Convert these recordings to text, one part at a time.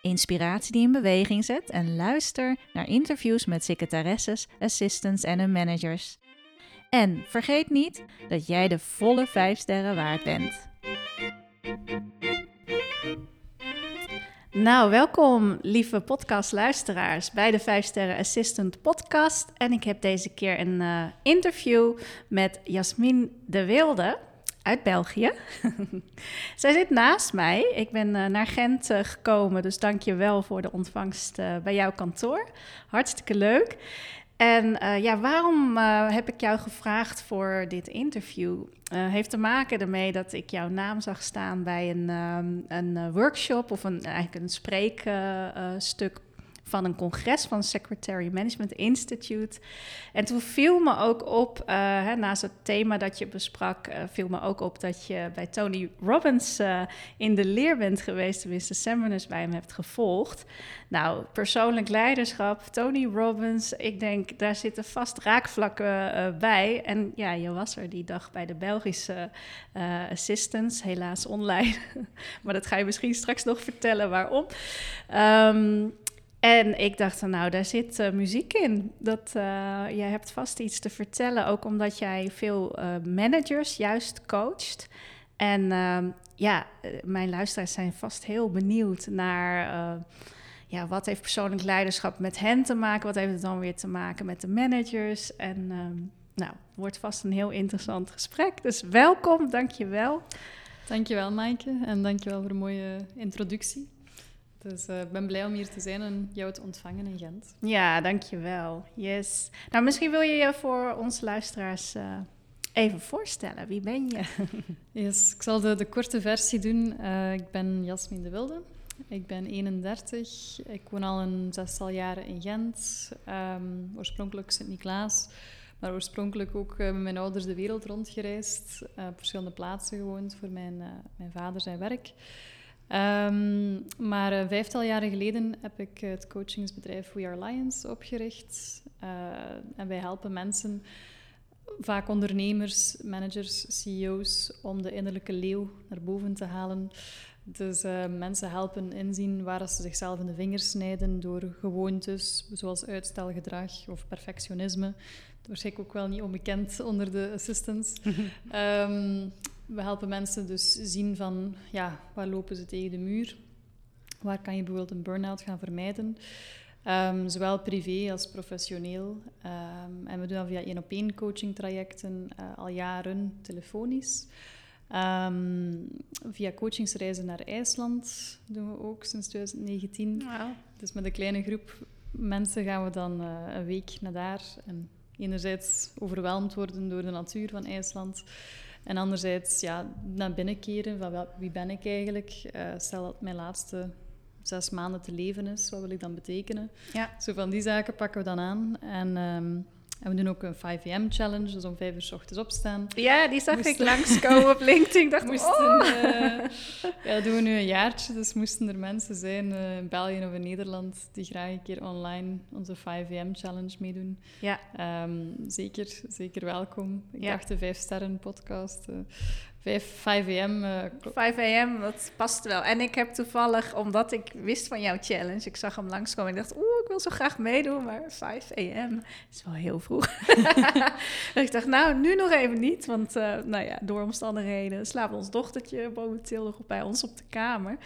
inspiratie die in beweging zet en luister naar interviews met secretaresses, assistants en hun managers. En vergeet niet dat jij de volle 5 sterren waard bent. Nou, welkom lieve podcastluisteraars bij de 5 Sterren Assistant podcast. En ik heb deze keer een uh, interview met Jasmin de Wilde uit België. Zij zit naast mij. Ik ben uh, naar Gent uh, gekomen, dus dank je wel voor de ontvangst bij jouw kantoor. Hartstikke leuk. En ja, waarom heb ik jou gevraagd voor dit interview? Heeft te maken ermee dat ik jouw naam zag staan bij een, um, een workshop of een, eigenlijk een spreekstuk van een congres van Secretary Management Institute. En toen viel me ook op, uh, hè, naast het thema dat je besprak, uh, viel me ook op dat je bij Tony Robbins uh, in de leer bent geweest, tenminste seminars bij hem hebt gevolgd. Nou, persoonlijk leiderschap, Tony Robbins, ik denk daar zitten vast raakvlakken bij. En ja, je was er die dag bij de Belgische assistants, helaas online. maar dat ga je misschien straks nog vertellen waarom. Um, en ik dacht, nou, daar zit uh, muziek in. Dat, uh, jij hebt vast iets te vertellen, ook omdat jij veel uh, managers juist coacht. En ehm, ja, mijn luisteraars zijn vast heel benieuwd naar ja, wat heeft persoonlijk leiderschap met hen te maken? Wat heeft het dan weer te maken met de managers? En um, nou, wordt vast een heel interessant gesprek. Dus welkom, dankjewel. Dankjewel, Maaike. En dankjewel voor de mooie introductie. Dus uh, ik ben blij om hier te zijn en jou te ontvangen in Gent. Ja, dankjewel. Yes. Nou, misschien wil je je voor onze luisteraars uh, even voorstellen. Wie ben je? yes, ik zal de, de korte versie doen. Uh, ik ben Jasmin de Wilde. Ik ben 31. Ik woon al een zestal jaren in Gent. Um, oorspronkelijk Sint-Niklaas. Maar oorspronkelijk ook met mijn ouders de wereld rondgereisd. op verschillende plaatsen gewoond voor mijn, mijn vader zijn werk. Um, maar uh, vijftal jaren geleden heb ik het coachingsbedrijf We Are Lions opgericht. Uh, en wij helpen mensen, vaak ondernemers, managers, CEO's, om de innerlijke leeuw naar boven te halen. Dus uh, mensen helpen inzien waar ze zichzelf in de vingers snijden door gewoontes, zoals uitstelgedrag of perfectionisme. Waarschijnlijk ook wel niet onbekend onder de assistants. um, we helpen mensen dus zien van, ja, waar lopen ze tegen de muur? Waar kan je bijvoorbeeld een burn-out gaan vermijden? Um, zowel privé als professioneel. Um, en we doen dat via één-op-één coaching trajecten uh, al jaren telefonisch. Um, via coachingsreizen naar IJsland doen we ook sinds 2019. Wow. Dus met een kleine groep mensen gaan we dan uh, een week naar daar. En enerzijds overweldigd worden door de natuur van IJsland. En anderzijds, ja, naar binnen keren van wie ben ik eigenlijk? Uh, stel dat mijn laatste zes maanden te leven is, wat wil ik dan betekenen? Ja. Zo van die zaken pakken we dan aan. En um, en we doen ook een 5am-challenge, dus om vijf uur s ochtends opstaan. Ja, die zag moesten... ik langskomen op LinkedIn. Ik dacht, moesten, oh. uh, ja, dat doen we nu een jaartje, dus moesten er mensen zijn uh, in België of in Nederland die graag een keer online onze 5am-challenge meedoen. Ja. Um, zeker, zeker welkom. Ik ja. dacht de 5 sterren podcast. Uh, 5, 5 am. Uh, 5 am, dat past wel. En ik heb toevallig, omdat ik wist van jouw challenge, ik zag hem langskomen. Ik dacht, oeh, wil zo graag meedoen, maar 5 am is wel heel vroeg. ik dacht, nou, nu nog even niet. Want, uh, nou ja, door omstandigheden slaapt ons dochtertje momenteel nog bij ons op de kamer.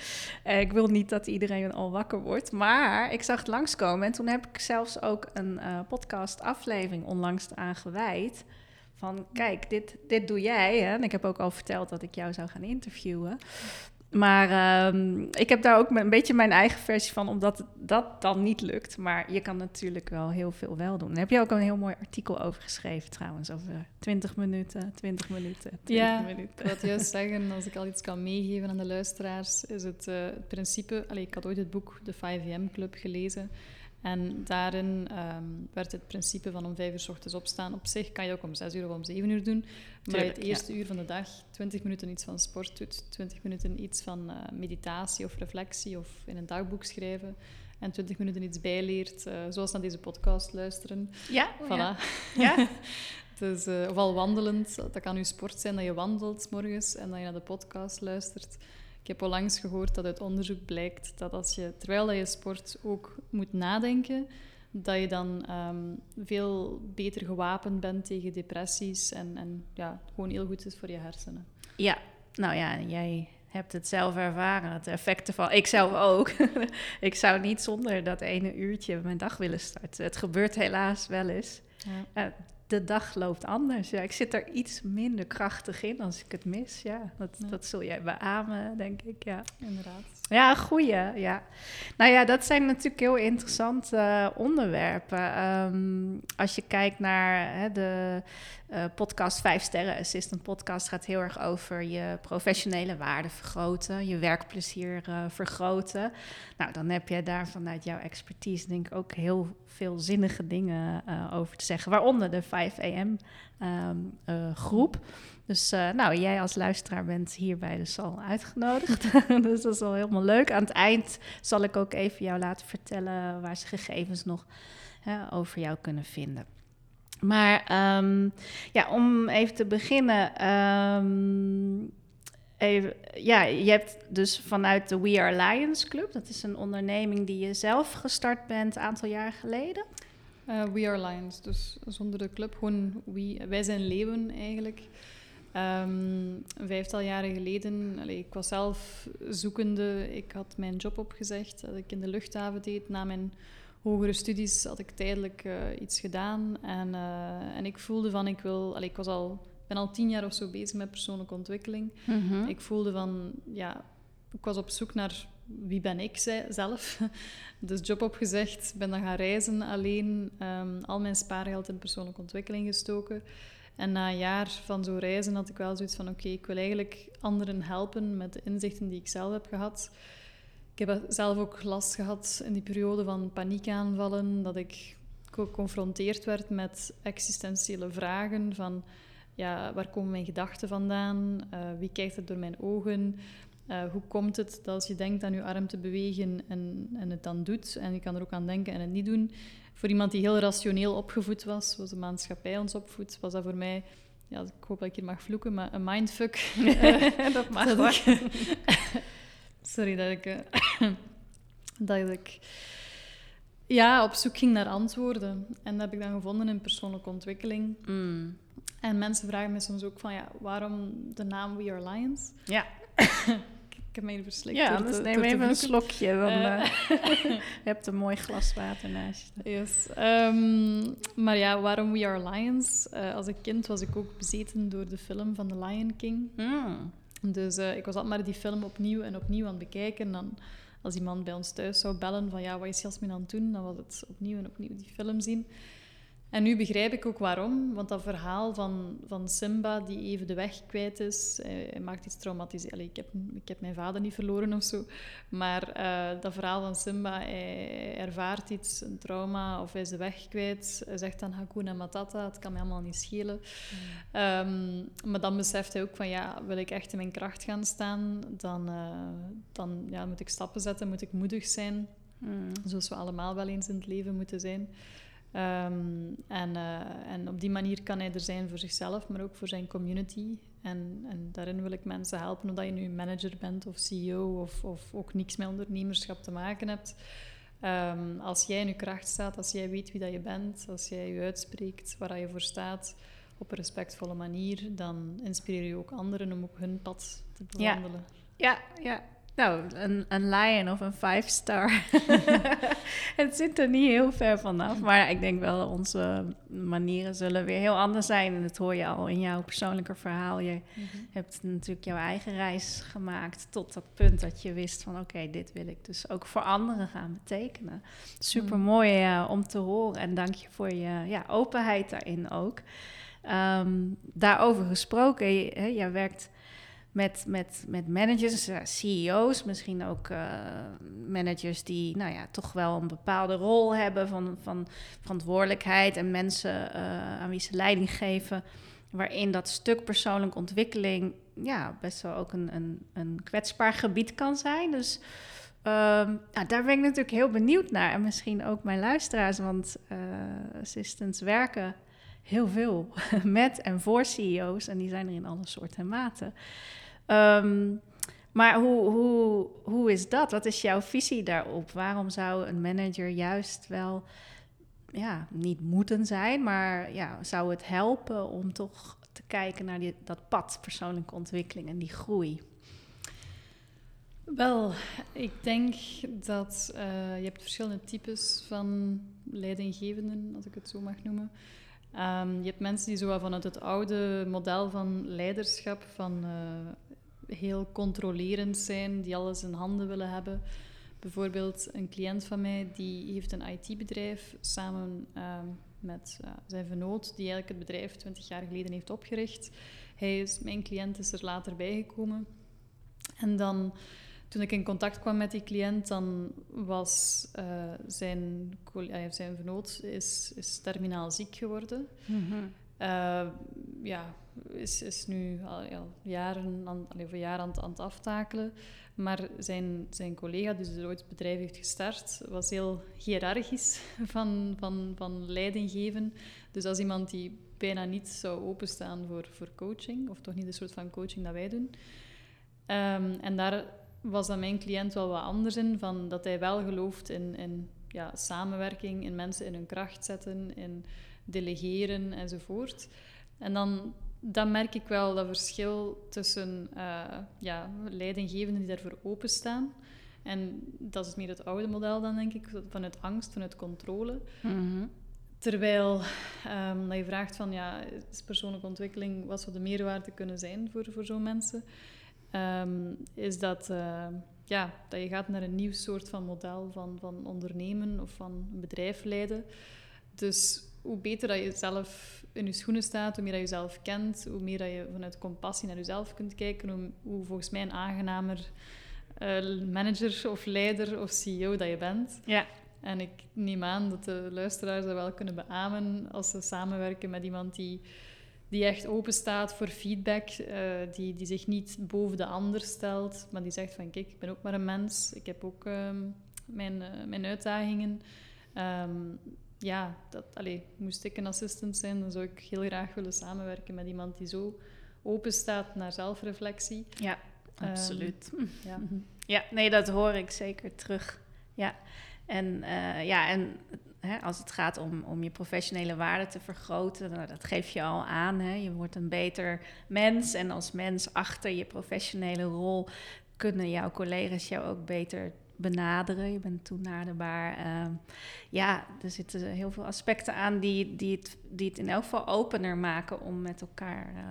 Uh, ik wil niet dat iedereen al wakker wordt. Maar ik zag het langskomen. En toen heb ik zelfs ook een uh, podcast aflevering onlangs aan gewijd van kijk, dit, dit doe jij. Hè? En ik heb ook al verteld dat ik jou zou gaan interviewen. Maar ehm, ik heb daar ook een beetje mijn eigen versie van, omdat dat dan niet lukt. Maar je kan natuurlijk wel heel veel wel doen. Daar heb je ook een heel mooi artikel over geschreven trouwens, over 20 minuten, 20 minuten, 20 ja, minuten. ik wil juist zeggen, als ik al iets kan meegeven aan de luisteraars, is het, uh, het principe... Allez, ik had ooit het boek De 5am Club gelezen. En daarin um, werd het principe van om vijf uur s ochtends opstaan. Op zich kan je ook om zes uur of om zeven uur doen. Maar Tuurlijk, het eerste uur van de dag twintig minuten iets van sport doet, twintig minuten iets van uh, meditatie of reflectie of in een dagboek schrijven en twintig minuten iets bijleert, uh, zoals naar deze podcast luisteren. Ja, voilà. ja. ja. dus, uh, of al wandelend, dat kan je sport zijn dat je wandelt morgens en dat je naar de podcast luistert. Ik heb al langs gehoord dat uit onderzoek blijkt dat als je, terwijl je sport, ook moet nadenken, dat je dan um, veel beter gewapend bent tegen depressies en, en ja, gewoon heel goed is voor je hersenen. Ja, nou ja, jij hebt het zelf ervaren, het effect ervan. Ik zelf ook. ik zou niet zonder dat ene uurtje mijn dag willen starten. Het gebeurt helaas wel eens. Ja. Uh, de dag loopt anders. Ja, ik zit er iets minder krachtig in als ik het mis. Ja, dat, ja. dat zul jij beamen, denk ik. Ja, inderdaad. Ja, goeie. Ja. Nou ja, dat zijn natuurlijk heel interessante uh, onderwerpen. Um, als je kijkt naar hè, de uh, podcast 5 Sterren Assistant Podcast, gaat heel erg over je professionele waarde vergroten, je werkplezier uh, vergroten. Nou, dan heb je daar vanuit jouw expertise, denk ik, ook heel veel zinnige dingen over te zeggen, waaronder de 5 AM um, groep. Dus uh, nou, jij als luisteraar bent hierbij dus al uitgenodigd. dus dat is al helemaal leuk. Aan het eind zal ik ook even jou laten vertellen waar ze gegevens nog hè, over jou kunnen vinden. Maar um, ja, om even te beginnen. Um, ja, je hebt dus vanuit de We Are Lions Club, dat is een onderneming die je zelf gestart bent een aantal jaar geleden. Uh, we Are Lions, dus zonder de club, gewoon we, wij zijn leeuwen eigenlijk. Een vijftal jaren geleden, allee, ik was zelf zoekende. Ik had mijn job opgezegd dat ik in de luchthaven deed. Na mijn hogere studies had ik tijdelijk uh, iets gedaan. En, uh, en ik voelde van, ik wil... Allee, ik was al, ben al tien jaar of zo bezig met persoonlijke ontwikkeling. Mm -hmm. Ik voelde van, ja... Ik was op zoek naar wie ben ik zelf. Dus job opgezegd, ben dan gaan reizen alleen. Um, al mijn spaargeld in persoonlijke ontwikkeling gestoken. En na een jaar van zo reizen had ik wel zoiets van: oké, ik wil eigenlijk anderen helpen met de inzichten die ik zelf heb gehad. Ik heb zelf ook last gehad in die periode van paniekaanvallen, dat ik geconfronteerd werd met existentiële vragen van ja, waar komen mijn gedachten vandaan? Uh, wie kijkt er door mijn ogen? Uh, hoe komt het dat als je denkt aan je arm te bewegen en, en het dan doet, en je kan er ook aan denken en het niet doen, voor iemand die heel rationeel opgevoed was, zoals de maatschappij ons opvoedt, was dat voor mij, ja, ik hoop dat ik hier mag vloeken, maar een mindfuck. dat mag dat ik, Sorry dat ik, uh, dat ik ja, op zoek ging naar antwoorden. En dat heb ik dan gevonden in persoonlijke ontwikkeling. Mm. En mensen vragen me soms ook van, ja, waarom de naam We Are Lions? Ja. Ik heb me even verslikt. Ja, dus neem even een slokje. Dan, uh. je hebt een mooi glas water naast je. Yes. Um, maar ja, waarom We Are Lions? Uh, als een kind was ik ook bezeten door de film van The Lion King. Mm. Dus ik was altijd maar die film opnieuw en opnieuw aan het bekijken. En dan, als iemand bij ons thuis zou bellen van ja, wat is Jasmin aan het doen? Dan was het opnieuw en opnieuw die film zien. En nu begrijp ik ook waarom, want dat verhaal van, van Simba die even de weg kwijt is, hij, hij maakt iets traumatiserend. Ik heb, ik heb mijn vader niet verloren of zo, maar uh, dat verhaal van Simba, hij ervaart iets, een trauma, of hij is de weg kwijt. Hij zegt dan Hakuna Matata, het kan mij allemaal niet schelen. Mm. Um, maar dan beseft hij ook van, ja, wil ik echt in mijn kracht gaan staan, dan, uh, dan ja, moet ik stappen zetten, moet ik moedig zijn. Mm. Zoals we allemaal wel eens in het leven moeten zijn. Um, en, uh, en op die manier kan hij er zijn voor zichzelf, maar ook voor zijn community. En, en daarin wil ik mensen helpen, of dat je nu manager bent of CEO of, of ook niks met ondernemerschap te maken hebt. Um, als jij in je kracht staat, als jij weet wie dat je bent, als jij je uitspreekt waar je voor staat op een respectvolle manier, dan inspireer je ook anderen om op hun pad te bewandelen. Ja, ja, ja Nou, een, een lion of een five star. het zit er niet heel ver vanaf. Maar ik denk wel, onze manieren zullen weer heel anders zijn. En dat hoor je al in jouw persoonlijke verhaal. Je Mhm. hebt natuurlijk jouw eigen reis gemaakt tot dat punt dat je wist van... oké, dit wil ik dus ook voor anderen gaan betekenen. Super mooi eh, om te horen. En dank je voor je ja, openheid daarin ook. Ehm, daarover gesproken, jij werkt met, met, met managers, eh, CEO's, misschien ook eh, managers die nou ja, toch wel een bepaalde rol hebben van, van verantwoordelijkheid en mensen eh, aan wie ze leiding geven, waarin dat stuk persoonlijke ontwikkeling ja, best wel ook een, een, een kwetsbaar gebied kan zijn. Dus ehm, nou, daar ben ik natuurlijk heel benieuwd naar. En misschien ook mijn luisteraars, want eh, assistants werken heel veel met en voor CEO's. En die zijn er in alle soorten en maten. Ehm, maar hoe, hoe, hoe is dat? Wat is jouw visie daarop? Waarom zou een manager juist wel ja, niet moeten zijn, maar ja, zou het helpen om toch te kijken naar die, dat pad persoonlijke ontwikkeling en die groei? Wel, ik denk dat eh, je hebt verschillende types van leidinggevenden, als ik het zo mag noemen. Ehm, je hebt mensen die zo vanuit het oude model van leiderschap, van eh, heel controlerend zijn, die alles in handen willen hebben. Bijvoorbeeld een cliënt van mij, die heeft een IT-bedrijf samen ehm, met uh, zijn vernoot, die eigenlijk het bedrijf 20 jaar geleden heeft opgericht. Hij is, mijn cliënt is er later bijgekomen. En dan, toen ik in contact kwam met die cliënt, dan was uh, zijn, uh, zijn vernoot is, is terminaal ziek geworden. Mm -hmm. uh, ja, is, is nu al, al jaren, aan, al voor jaren aan, aan, het aftakelen. Maar zijn, zijn collega, dus die ooit het bedrijf heeft gestart, was heel hiërarchisch van, van, van leiding geven. Dus als iemand die bijna niet zou openstaan voor, voor coaching, of toch niet de soort van coaching dat wij doen. Um, en daar was dan mijn cliënt wel wat anders in, van dat hij wel gelooft in, in ja, samenwerking, in mensen in hun kracht zetten, in delegeren enzovoort. En dan, dan merk ik wel dat verschil tussen uh, ja, leidinggevenden die daarvoor openstaan. En dat is meer het oude model dan, denk ik, vanuit angst, vanuit controle. Mm -hmm. Terwijl um, dat je vraagt van, ja, is persoonlijke ontwikkeling, wat zou de meerwaarde kunnen zijn voor, voor zo'n mensen? Um, is dat, uh, ja, dat je gaat naar een nieuw soort van model van, van ondernemen of van een bedrijf leiden. Dus hoe beter dat je zelf in je schoenen staat, hoe meer dat je jezelf kent, hoe meer dat je vanuit compassie naar jezelf kunt kijken, hoe, hoe volgens mij een aangenamer uh, manager of leider of CEO dat je bent. Ja. En ik neem aan dat de luisteraars dat wel kunnen beamen als ze samenwerken met iemand die, die echt open staat voor feedback, uh, die, die zich niet boven de ander stelt, maar die zegt van kijk, ik ben ook maar een mens, ik heb ook um, mijn, uh, mijn uitdagingen. Um, ja, dat, allee, moest ik een assistent zijn, dan zou ik heel graag willen samenwerken met iemand die zo open staat naar zelfreflectie. Ja, absoluut. Um, ja. ja, nee, dat hoor ik zeker terug. Ja, en, uh, ja, en hè, als het gaat om, om je professionele waarde te vergroten, nou, dat geef je al aan. Hè? Je wordt een beter mens en als mens achter je professionele rol kunnen jouw collega's jou ook beter benaderen. Je bent toenaderbaar. Uh, ja, er zitten heel veel aspecten aan die, die, het, die het in elk geval opener maken om met elkaar uh,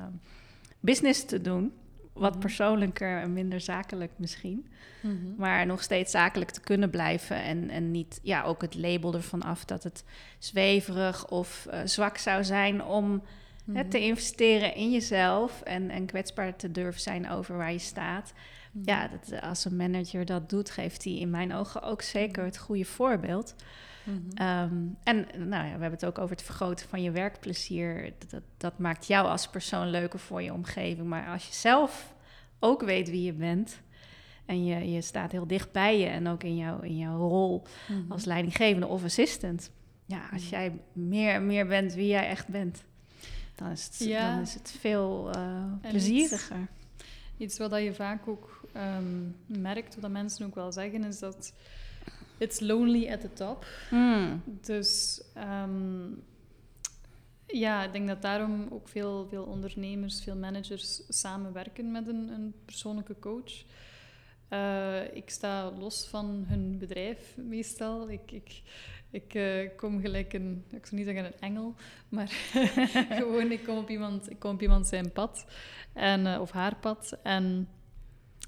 business te doen. Wat Mhm. persoonlijker en minder zakelijk misschien. Mhm. Maar nog steeds zakelijk te kunnen blijven. En, en niet ja, ook het label ervan af dat het zweverig of uh, zwak zou zijn om Mhm. hè, te investeren in jezelf. En, en kwetsbaar te durven zijn over waar je staat. Mhm. Ja, dat, eh, als een manager dat doet, geeft hij in mijn ogen ook zeker het goede voorbeeld. Mhm. Um, en nou ja, we hebben het ook over het vergroten van je werkplezier. Dat, dat, dat, maakt jou als persoon leuker voor je omgeving. Maar als je zelf ook weet wie je bent en je, je staat heel dicht bij je en ook in, jou, in jouw rol Mhm. als leidinggevende of assistant. Ja, als Mhm. jij meer en meer bent wie jij echt bent, dan is het, Ja. dan is het veel uh, iets- plezieriger. Iets wat je vaak ook ehm, merkt, wat mensen ook wel zeggen, is dat it's lonely at the top. Hmm. Dus ehm, ja, ik denk dat daarom ook veel, veel ondernemers, veel managers samenwerken met een, een persoonlijke coach. Uh, ik sta los van hun bedrijf meestal. Ik, ik, ik uh, kom gelijk een, ik zou niet zeggen een engel, maar gewoon ik kom op iemand, ik kom op iemand zijn pad en, uh, of haar pad. En,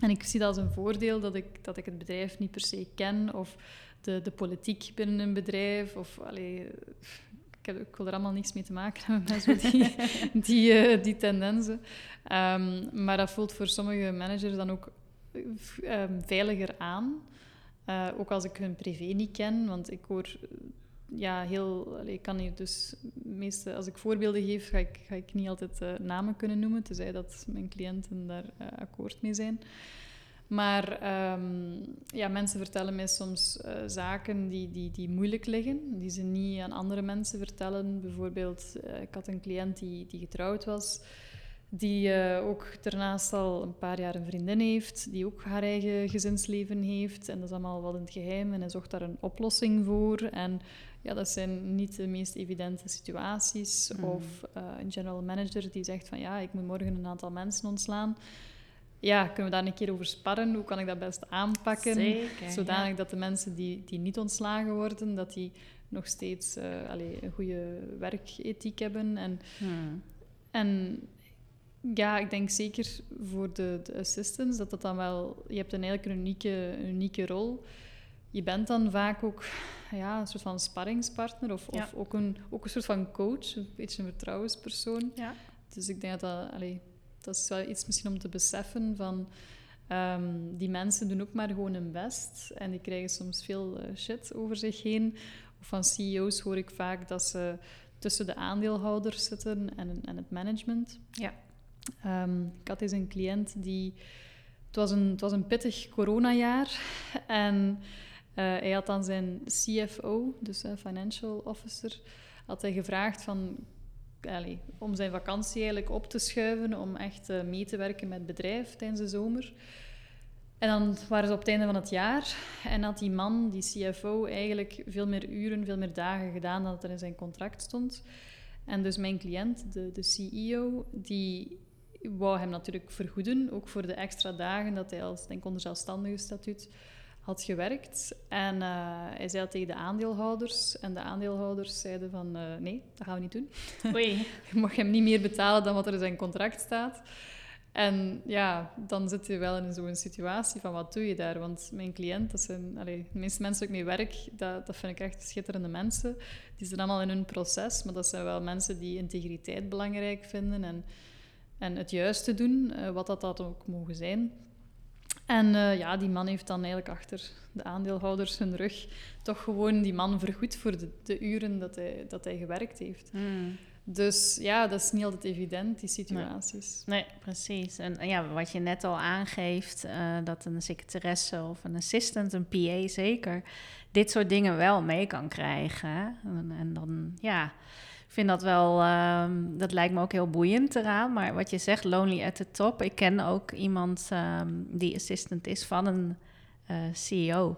en ik zie dat als een voordeel dat ik, dat ik het bedrijf niet per se ken of de, de politiek binnen een bedrijf. Of, allee, ik, heb, ik wil er allemaal niks mee te maken hebben met zo die, die, uh, die tendensen. Um, maar dat voelt voor sommige managers dan ook um, veiliger aan. Uh, ook als ik hun privé niet ken, want ik hoor ja, heel. Ik kan hier dus meeste, als ik voorbeelden geef, ga ik, ga ik niet altijd uh, namen kunnen noemen, tenzij dat mijn cliënten daar uh, akkoord mee zijn. Maar um, ja, mensen vertellen mij soms uh, zaken die, die, die moeilijk liggen, die ze niet aan andere mensen vertellen. Bijvoorbeeld, ik had een cliënt die, die getrouwd was die ook daarnaast al een paar jaar een vriendin heeft, die ook haar eigen gezinsleven heeft. En dat is allemaal wat in het geheim en hij zocht daar een oplossing voor. En ja, dat zijn niet de meest evidente situaties. Mm. Of uh, een general manager die zegt van ja, ik moet morgen een aantal mensen ontslaan. Ja, kunnen we daar een keer over sparren? Hoe kan ik dat best aanpakken? Zeker, zodanig ja. dat de mensen die, die niet ontslagen worden, dat die nog steeds uh, allez, een goede werkethiek hebben. En, hmm. en ja, ik denk zeker voor de, de assistants dat dat dan wel... Je hebt een eigenlijk een unieke, unieke rol. Je bent dan vaak ook ja, een soort van sparringspartner of, Ja. of ook, een, ook een soort van coach, een beetje een vertrouwenspersoon. Ja. Dus ik denk dat dat... Allee, dat is wel iets misschien om te beseffen van... ehm, die mensen doen ook maar gewoon hun best en die krijgen soms veel eh, shit over zich heen. Of van CEO's hoor ik vaak dat ze tussen de aandeelhouders zitten en, en het management. Ja. Ehm, ik had eens een cliënt die... Het was een, het was een pittig coronajaar. En hij had dan zijn CFO, dus eh, Financial Officer, had hij gevraagd van, om zijn vakantie eigenlijk op te schuiven, om echt eh, mee te werken met het bedrijf tijdens de zomer. En dan waren ze op het einde van het jaar en had die man, die CFO, eigenlijk veel meer uren, veel meer dagen gedaan dan dat er in zijn contract stond. En dus mijn cliënt, de, de CEO, die wou hem natuurlijk vergoeden, ook voor de extra dagen dat hij als, denk onder zelfstandige statuut had gewerkt. En uh, hij zei dat tegen de aandeelhouders. En de aandeelhouders zeiden van, uh, nee, dat gaan we niet doen. Oei. Je mag hem niet meer betalen dan wat er in zijn contract staat. En ja, dan zit je wel in zo'n situatie van, wat doe je daar? Want mijn cliënt, dat zijn allee, de meeste mensen ik mee werk, dat, dat vind ik echt schitterende mensen. Die zijn allemaal in hun proces, maar dat zijn wel mensen die integriteit belangrijk vinden en, en het juiste doen, uh, wat dat, dat ook mogen zijn. En uh, ja, die man heeft dan eigenlijk achter de aandeelhouders hun rug toch gewoon die man vergoed voor de, de uren dat hij, dat hij gewerkt heeft. Hmm. Dus ja, dat is niet altijd evident, die situaties. Nee, nee precies. En ja, wat je net al aangeeft, uh, dat een secretaresse of een assistant, een PA zeker, dit soort dingen wel mee kan krijgen. En, en dan, ja, vind dat wel, um, dat lijkt me ook heel boeiend eraan. Maar wat je zegt, lonely at the top. Ik ken ook iemand um, die assistant is van een uh, CEO.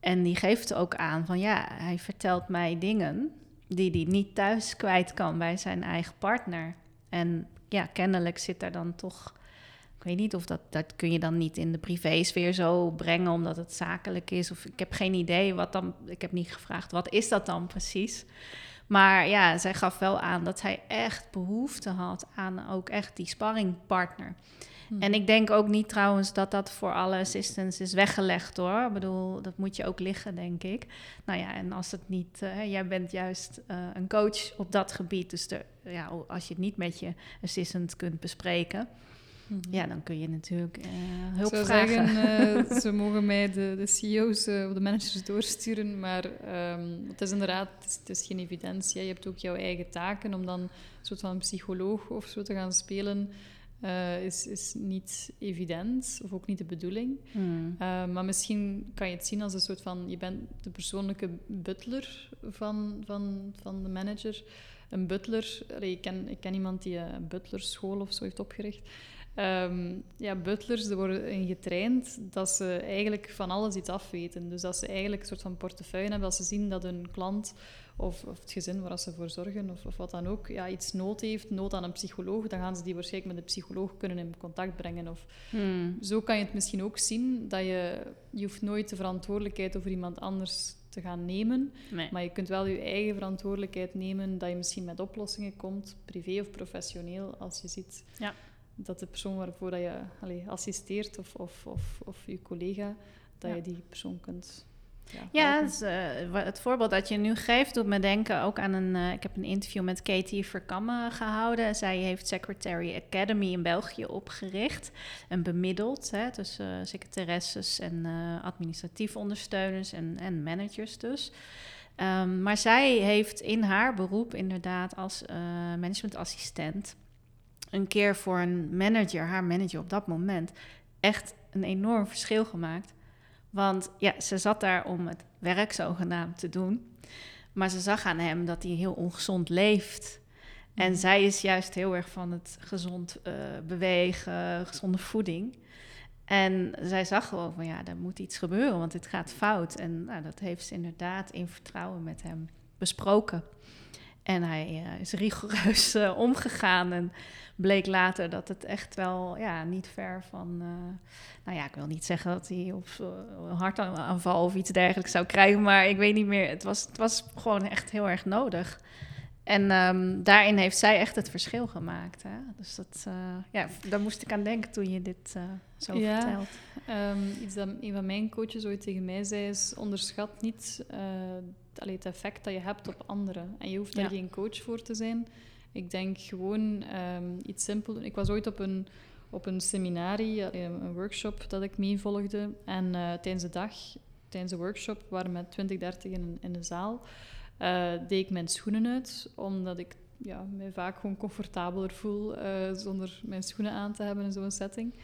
En die geeft ook aan van ja, hij vertelt mij dingen die hij niet thuis kwijt kan bij zijn eigen partner. En ja, kennelijk zit daar dan toch... Ik weet niet of dat... Dat kun je dan niet in de privésfeer zo brengen... omdat het zakelijk is. Of ik heb geen idee wat dan... Ik heb niet gevraagd, wat is dat dan precies? Maar ja, zij gaf wel aan dat zij echt behoefte had... aan ook echt die sparringpartner... Hm. En ik denk ook niet trouwens dat dat voor alle assistants is weggelegd hoor. Ik bedoel, dat moet je ook liggen, denk ik. Nou ja, en als het niet, uh, jij bent juist uh, een coach op dat gebied. Dus de, ja, als je het niet met je assistant kunt bespreken, mm -hmm. ja, dan kun je natuurlijk uh, hulp ik zou vragen. Zeggen, ze mogen mij de, de CEO's of de managers doorsturen, maar um, het is inderdaad, het is, het is geen evidentie. Je hebt ook jouw eigen taken om dan een soort van psycholoog of zo te gaan spelen. Uh, is, is niet evident, of ook niet de bedoeling. Hmm. Uh, maar misschien kan je het zien als een soort van... Je bent de persoonlijke butler van, van, van de manager. Een butler... Ik, ken, ik ken iemand die een butlerschool of zo heeft opgericht. Ehm, ja, butlers er worden in getraind dat ze eigenlijk van alles iets afweten. Dus dat ze eigenlijk een soort van portefeuille hebben. Als ze zien dat een klant of, of het gezin waar ze voor zorgen of, of, wat dan ook, ja, iets nood heeft, nood aan een psycholoog, dan gaan ze die waarschijnlijk met de psycholoog kunnen in contact brengen. Of, Hmm. Zo kan je het misschien ook zien, dat je, je hoeft nooit de verantwoordelijkheid over iemand anders te gaan nemen, Nee. maar je kunt wel je eigen verantwoordelijkheid nemen, dat je misschien met oplossingen komt, privé of professioneel, als je ziet Ja. Dat de persoon waarvoor dat je assisteert of, of, of, of je collega, dat Ja. je die persoon kunt ja, Ja, is, eh, het voorbeeld dat je nu geeft doet me denken ook aan een... eh, ik heb een interview met Katie Verkamme gehouden. Zij heeft Secretary Academy in België opgericht. En bemiddeld hè, tussen uh, secretaresses en administratief ondersteuners en, en managers dus. Um, maar zij heeft in haar beroep inderdaad als managementassistent... een keer voor een manager, haar manager op dat moment... echt een enorm verschil gemaakt... Want ja, ze zat daar om het werk zogenaamd te doen. Maar ze zag aan hem dat hij heel ongezond leeft. En zij is juist heel erg van het gezond uh, bewegen, gezonde voeding. En zij zag gewoon van ja, er moet iets gebeuren, want dit gaat fout. En nou, dat heeft ze inderdaad in vertrouwen met hem besproken. En hij uh, is rigoureus uh, omgegaan en bleek later dat het echt wel ja, niet ver van... Uh, nou ja, ik wil niet zeggen dat hij op een hartaanval of iets dergelijks zou krijgen... maar ik weet niet meer. Het was, het was gewoon echt heel erg nodig. En um, daarin heeft zij echt het verschil gemaakt. Hè? Dus dat, uh, ja, daar moest ik aan denken toen je dit uh, zo ja, vertelt. Um, iets dat een van mijn coaches ooit tegen mij zei is... onderschat niet uh, allee, het effect dat je hebt op anderen. En je hoeft daar ja. geen coach voor te zijn. Ik denk gewoon um, iets simpel. Ik was ooit op een, op een seminarie, een workshop dat ik meevolgde. En uh, tijdens de dag, tijdens de workshop, waren we met 20, 30 in, in de zaal... Uh, deed ik mijn schoenen uit, omdat ik ja, mij vaak gewoon comfortabeler voel uh, zonder mijn schoenen aan te hebben in zo'n setting.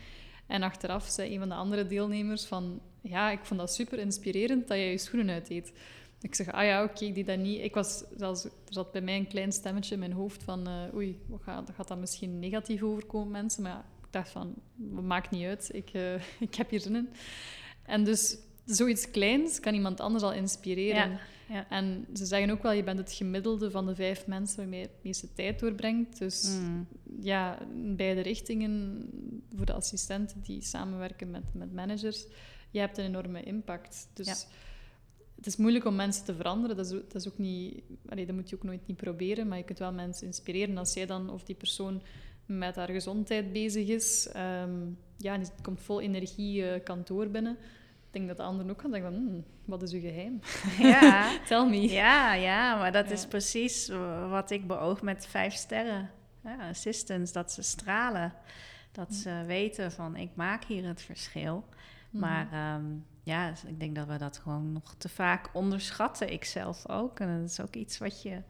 En achteraf zei een van de andere deelnemers van... Ja, ik vond dat super inspirerend dat jij je schoenen uitdeed. Ik zeg, ah ja, oké, okay, ik deed dat niet. Ik was, zelfs, er zat bij mij een klein stemmetje in mijn hoofd van... Uh, oei, wat gaat, gaat dat misschien negatief overkomen, mensen? Maar ja, ik dacht van, maakt niet uit. Ik, uh, ik heb hier zin in. En dus zoiets kleins kan iemand anders al inspireren. Ja. Ja. En ze zeggen ook wel, je bent het gemiddelde van de vijf mensen waarmee je het meeste tijd doorbrengt. Dus mm. ja, in beide richtingen, voor de assistenten die samenwerken met, met managers, je hebt een enorme impact. Dus ja. Het is moeilijk om mensen te veranderen. Dat is, dat is ook niet... Allee, dat moet je ook nooit niet proberen, maar je kunt wel mensen inspireren. Als jij dan, of die persoon met haar gezondheid bezig is, um, ja, en die komt vol energie uh, kantoor binnen ik denk dat de anderen ook gaan denken van, hmm, wat is uw geheim? Ja. Tell me. Ja, ja, maar dat Ja. is precies wat ik beoog met vijf sterren. Ja, assistants, dat ze stralen. Dat ze weten van, ik maak hier het verschil. Mhm. Maar ehm, ja, dus ik denk dat we dat gewoon nog te vaak onderschatten. Ik zelf ook. En dat is ook iets wat je,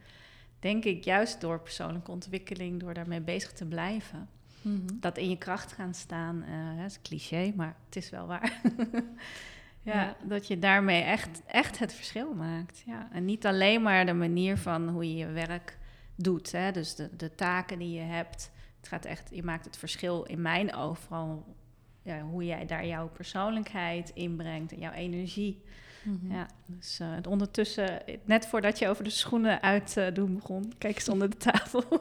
denk ik, juist door persoonlijke ontwikkeling... door daarmee bezig te blijven... Mhm. dat in je kracht gaan staan, eh, dat is een cliché, maar het is wel waar. ja, Ja. dat je daarmee echt, echt het verschil maakt. Ja. En niet alleen maar de manier van hoe je je werk doet, hè? dus de, de taken die je hebt. Het gaat echt, je maakt het verschil in mijn oog vooral ja, hoe jij daar jouw persoonlijkheid inbrengt en jouw energie. Mhm. Ja, dus eh, ondertussen, net voordat je over de schoenen uit eh, doen begon, kijk eens onder de tafel.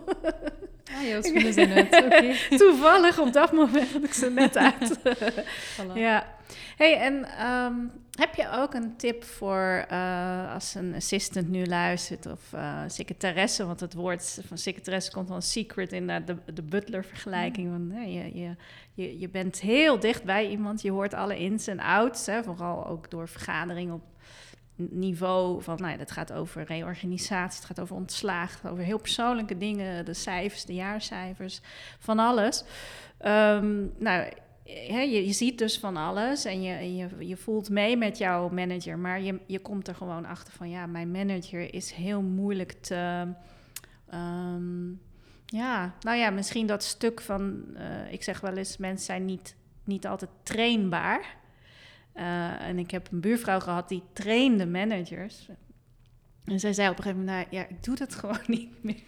Ah, jouw schoenen zijn uit. Oké. Toevallig op dat moment had ik ze net uit. Voilà. ja. Hey, en ehm, heb je ook een tip voor uh, als een assistant nu luistert of uh, secretaresse? Want het woord van secretaresse komt van secret in de, de, de butler-vergelijking. Want hè, je, je, je, je bent heel dicht bij iemand, je hoort alle ins en outs. Hè, vooral ook door vergaderingen op niveau van, nou ja, dat gaat over reorganisatie, het gaat over ontslag, het gaat over heel persoonlijke dingen, de cijfers, de jaarcijfers, van alles. Um, nou, hè, je, ziet dus van alles en je, je, je voelt mee met jouw manager, maar je, je komt er gewoon achter van, ja, mijn manager is heel moeilijk te... Um, ja, nou ja, misschien dat stuk van, uh, ik zeg wel eens, mensen zijn niet, niet altijd trainbaar. Uh, en ik heb een buurvrouw gehad die trainde managers. En zij zei op een gegeven moment, nou ja, ik doe dat gewoon niet meer.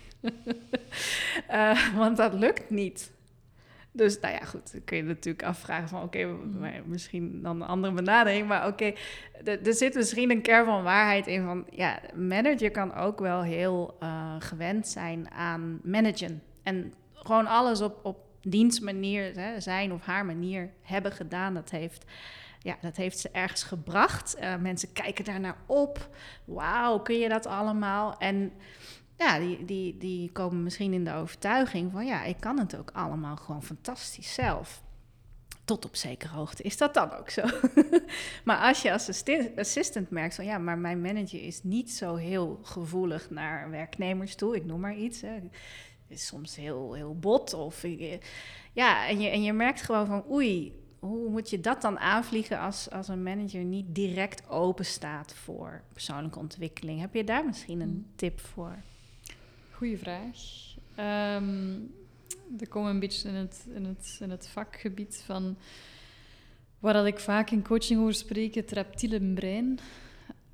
want dat lukt niet. Dus nou ja, goed, dan kun je natuurlijk afvragen van oké, Mhm. misschien dan een andere benadering. Maar oké, er er zit misschien een kern van waarheid in van ja, manager kan ook wel heel eh, gewend zijn aan managen. En gewoon alles op, op dienstmanier, hè, zijn of haar manier hebben gedaan. Dat heeft, ja, dat heeft ze ergens gebracht. Eh, mensen kijken daar naar op. Wauw, kun je dat allemaal? En ja, die, die, die komen misschien in de overtuiging van ja, ik kan het ook allemaal gewoon fantastisch zelf. Tot op zekere hoogte is dat dan ook zo. maar als je als assi- assistant merkt van ja, maar mijn manager is niet zo heel gevoelig naar werknemers toe, ik noem maar iets. Hè. Is soms heel, heel bot. Of ik- ja, en je, en je merkt gewoon van oei, hoe moet je dat dan aanvliegen als, als een manager niet direct open staat voor persoonlijke ontwikkeling? Heb je daar misschien een Mm. tip voor? Goeie vraag. Ehm er komen een beetje in het, in, het, in het vakgebied van waar dat ik vaak in coaching over spreek, het reptiele brein.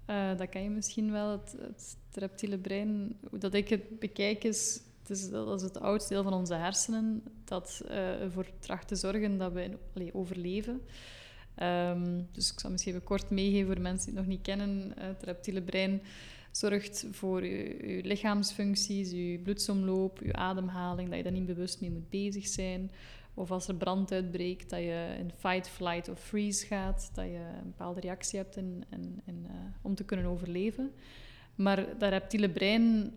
Eh, dat ken je misschien wel, het, het reptiele brein. Hoe dat ik het bekijk is, het is dat is het oudste deel van onze hersenen dat eh, ervoor tracht te zorgen dat we overleven. Ehm, dus ik zal misschien even kort meegeven voor mensen die het nog niet kennen. Het reptiele brein zorgt voor je, lichaamsfuncties, je bloedsomloop, je ademhaling, dat je daar niet bewust mee moet bezig zijn. Of als er brand uitbreekt, dat je in fight, flight of freeze gaat, dat je een bepaalde reactie hebt in, eh, om te kunnen overleven. Maar dat reptiele brein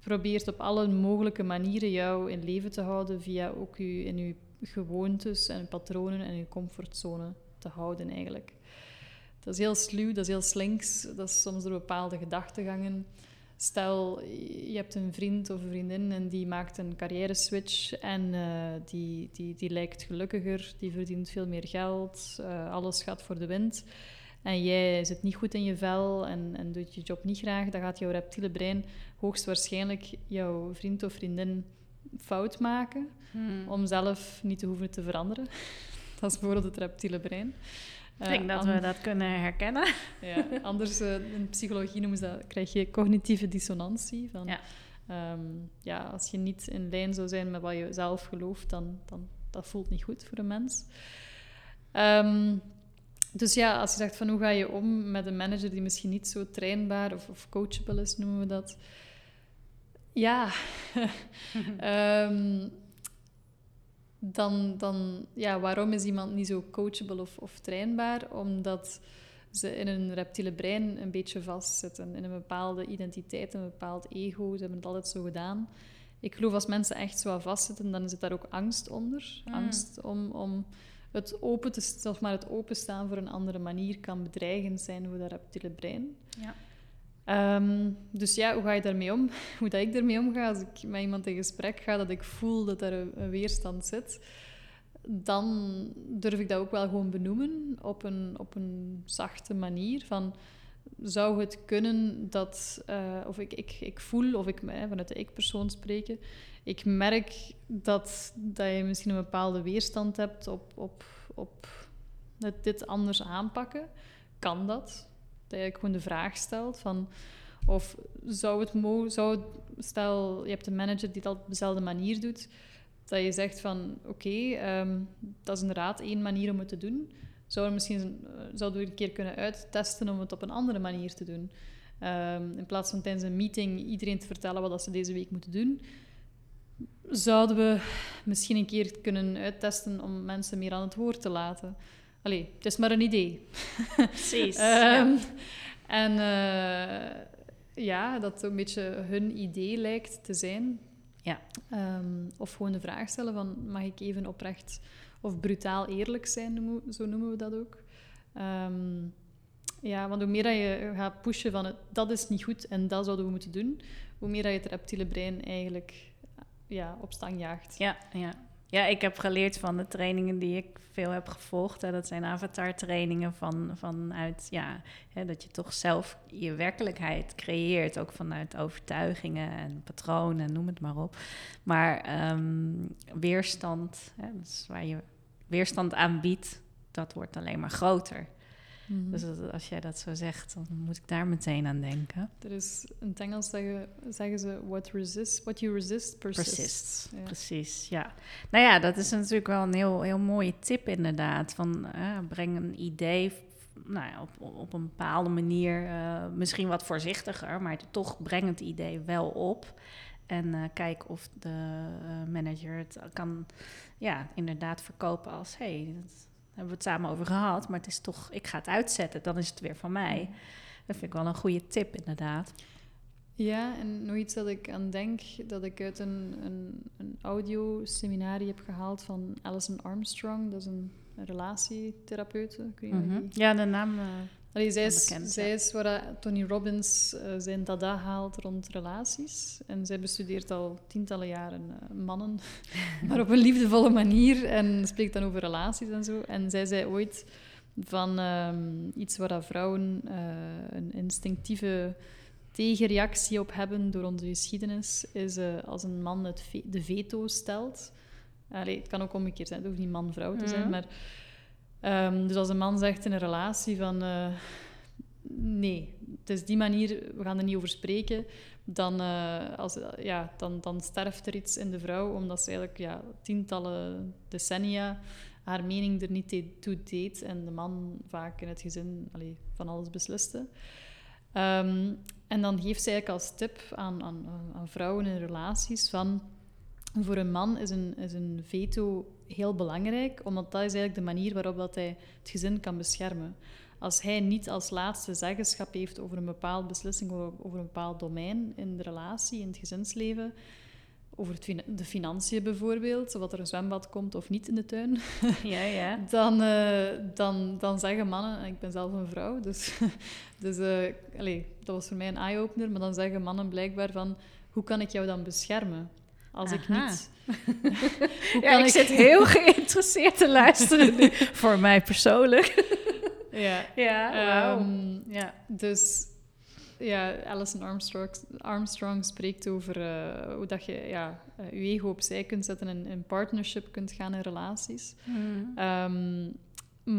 probeert op alle mogelijke manieren jou in leven te houden via ook je, in je gewoontes en patronen en je comfortzone te houden eigenlijk. Dat is heel sluw, dat is heel slinks, dat is soms door bepaalde gedachtegangen. Stel, je hebt een vriend of een vriendin en die maakt een carrière switch en eh, die, die, die lijkt gelukkiger, die verdient veel meer geld, eh, alles gaat voor de wind. En jij zit niet goed in je vel en, en doet je job niet graag, dan gaat jouw reptiele brein hoogstwaarschijnlijk jouw vriend of vriendin fout maken om zelf niet te hoeven te veranderen. Dat is bijvoorbeeld het reptiele brein. Ik denk dat we dat kunnen herkennen. Ja, anders uh, in psychologie noemen ze dat, krijg je cognitieve dissonantie. Van, ja. Um, ja, als je niet in lijn zou zijn met wat je zelf gelooft, dan, dan dat voelt niet goed voor een mens. Um, dus ja, als je zegt van hoe ga je om met een manager die misschien niet zo trainbaar of, of coachable is, noemen we dat. Ja, um, dan, dan, ja, waarom is iemand niet zo coachable of, of trainbaar? Omdat ze in een reptiele brein een beetje vastzitten. In een bepaalde identiteit, een bepaald ego. Ze hebben het altijd zo gedaan. Ik geloof als mensen echt zo vastzitten, dan zit daar ook angst onder. Mm. Angst om, om het open te, zelfs maar het openstaan voor een andere manier kan bedreigend zijn voor dat reptiele brein. Ja. Um, dus ja, hoe ga je daarmee om? Hoe dat ik daarmee omga als ik met iemand in gesprek ga, dat ik voel dat er een, weerstand zit, dan durf ik dat ook wel gewoon benoemen op een, op een zachte manier. Van, zou het kunnen dat, uh, of ik, ik, ik voel, of ik eh, vanuit de ik-persoon spreken, ik merk dat, dat je misschien een bepaalde weerstand hebt op, op, op dit anders aanpakken. Kan dat? Dat je gewoon de vraag stelt van of zou het mogen, zou het, stel je hebt een manager die dat op dezelfde manier doet, dat je zegt van oké, um, dat is inderdaad één manier om het te doen. We misschien zouden we een keer kunnen uittesten om het op een andere manier te doen. Um, in plaats van tijdens een meeting iedereen te vertellen wat ze deze week moeten doen, zouden we misschien een keer kunnen uittesten om mensen meer aan het woord te laten. Allee, het is maar een idee. Precies. um, ja. En uh, ja, dat een beetje hun idee lijkt te zijn. Ja. Um, of gewoon de vraag stellen van, mag ik even oprecht of brutaal eerlijk zijn, zo noemen we dat ook. Um, ja, want hoe meer dat je gaat pushen van, het, dat is niet goed en dat zouden we moeten doen, hoe meer dat je het reptiele brein eigenlijk ja, op stang jaagt. Ja, ja. Ja, ik heb geleerd van de trainingen die ik veel heb gevolgd. Hè, dat zijn avatar-trainingen van, vanuit, ja, hè, dat je toch zelf je werkelijkheid creëert. Ook vanuit overtuigingen en patronen, noem het maar op. Maar um, weerstand, hè, waar je weerstand aanbiedt, dat wordt alleen maar groter. Mhm. Dus als jij dat zo zegt, dan moet ik daar meteen aan denken. Er is in het Engels zeggen, zeggen ze: what, resist, what you resist persists. Persist. Ja. Precies, ja. Nou ja, dat is natuurlijk wel een heel, heel mooie tip inderdaad. Van eh, breng een idee nou ja, op, op een bepaalde manier, eh, misschien wat voorzichtiger, maar toch breng het idee wel op. En eh, kijk of de eh, manager het kan, ja, inderdaad verkopen als... hé, hey, dat hebben we het samen over gehad, maar het is toch... ik ga het uitzetten, dan is het weer van mij. Dat vind ik wel een goede tip, inderdaad. Ja, en nog iets dat ik aan denk, dat ik uit een, een, een audioseminarie heb gehaald van Alison Armstrong. Dat is een, weet niet of Mhm. die- Ja, de naam... eh, Allee, zij is, bekend, zij ja. is waar Tony Robbins eh, zijn dada haalt rond relaties. En zij bestudeert al tientallen jaren eh, mannen, maar op een liefdevolle manier. En spreekt dan over relaties en zo. En zij zei ooit van ehm, iets waar vrouwen eh, een instinctieve tegenreactie op hebben door onze geschiedenis, is als een man het ve- de veto stelt. Allee, het kan ook omgekeerd zijn, het hoeft niet man-vrouw te zijn, Mhm. maar... Ehm, dus als een man zegt in een relatie van... eh, nee, het is die manier, we gaan er niet over spreken, dan, eh, als, ja, dan, dan sterft er iets in de vrouw, omdat ze eigenlijk ja, tientallen decennia haar mening er niet toe deed en de man vaak in het gezin van alles besliste. Ehm, en dan geeft zij eigenlijk als tip aan, aan, aan vrouwen in relaties van... Voor een man is een, is een veto heel belangrijk, omdat dat is eigenlijk de manier waarop dat hij het gezin kan beschermen. Als hij niet als laatste zeggenschap heeft over een bepaalde beslissing, over, een bepaald domein in de relatie, in het gezinsleven, over het de financiën bijvoorbeeld, wat er een zwembad komt of niet in de tuin, ja, ja. dan, eh, dan, dan zeggen mannen, en ik ben zelf een vrouw, dus, dus eh, allee, dat was voor mij een eye-opener, maar dan zeggen mannen blijkbaar van, hoe kan ik jou dan beschermen? Als ik niet... Hoe Ja, kan ik, zit heel geïnteresseerd te luisteren nu. Voor mij persoonlijk. Ja, Ja, ehm, ja. Dus ja, Alison Armstrong, Armstrong spreekt over eh, hoe dat je ja, eh, je ego opzij kunt zetten en in partnership kunt gaan in relaties. Mm. Ehm,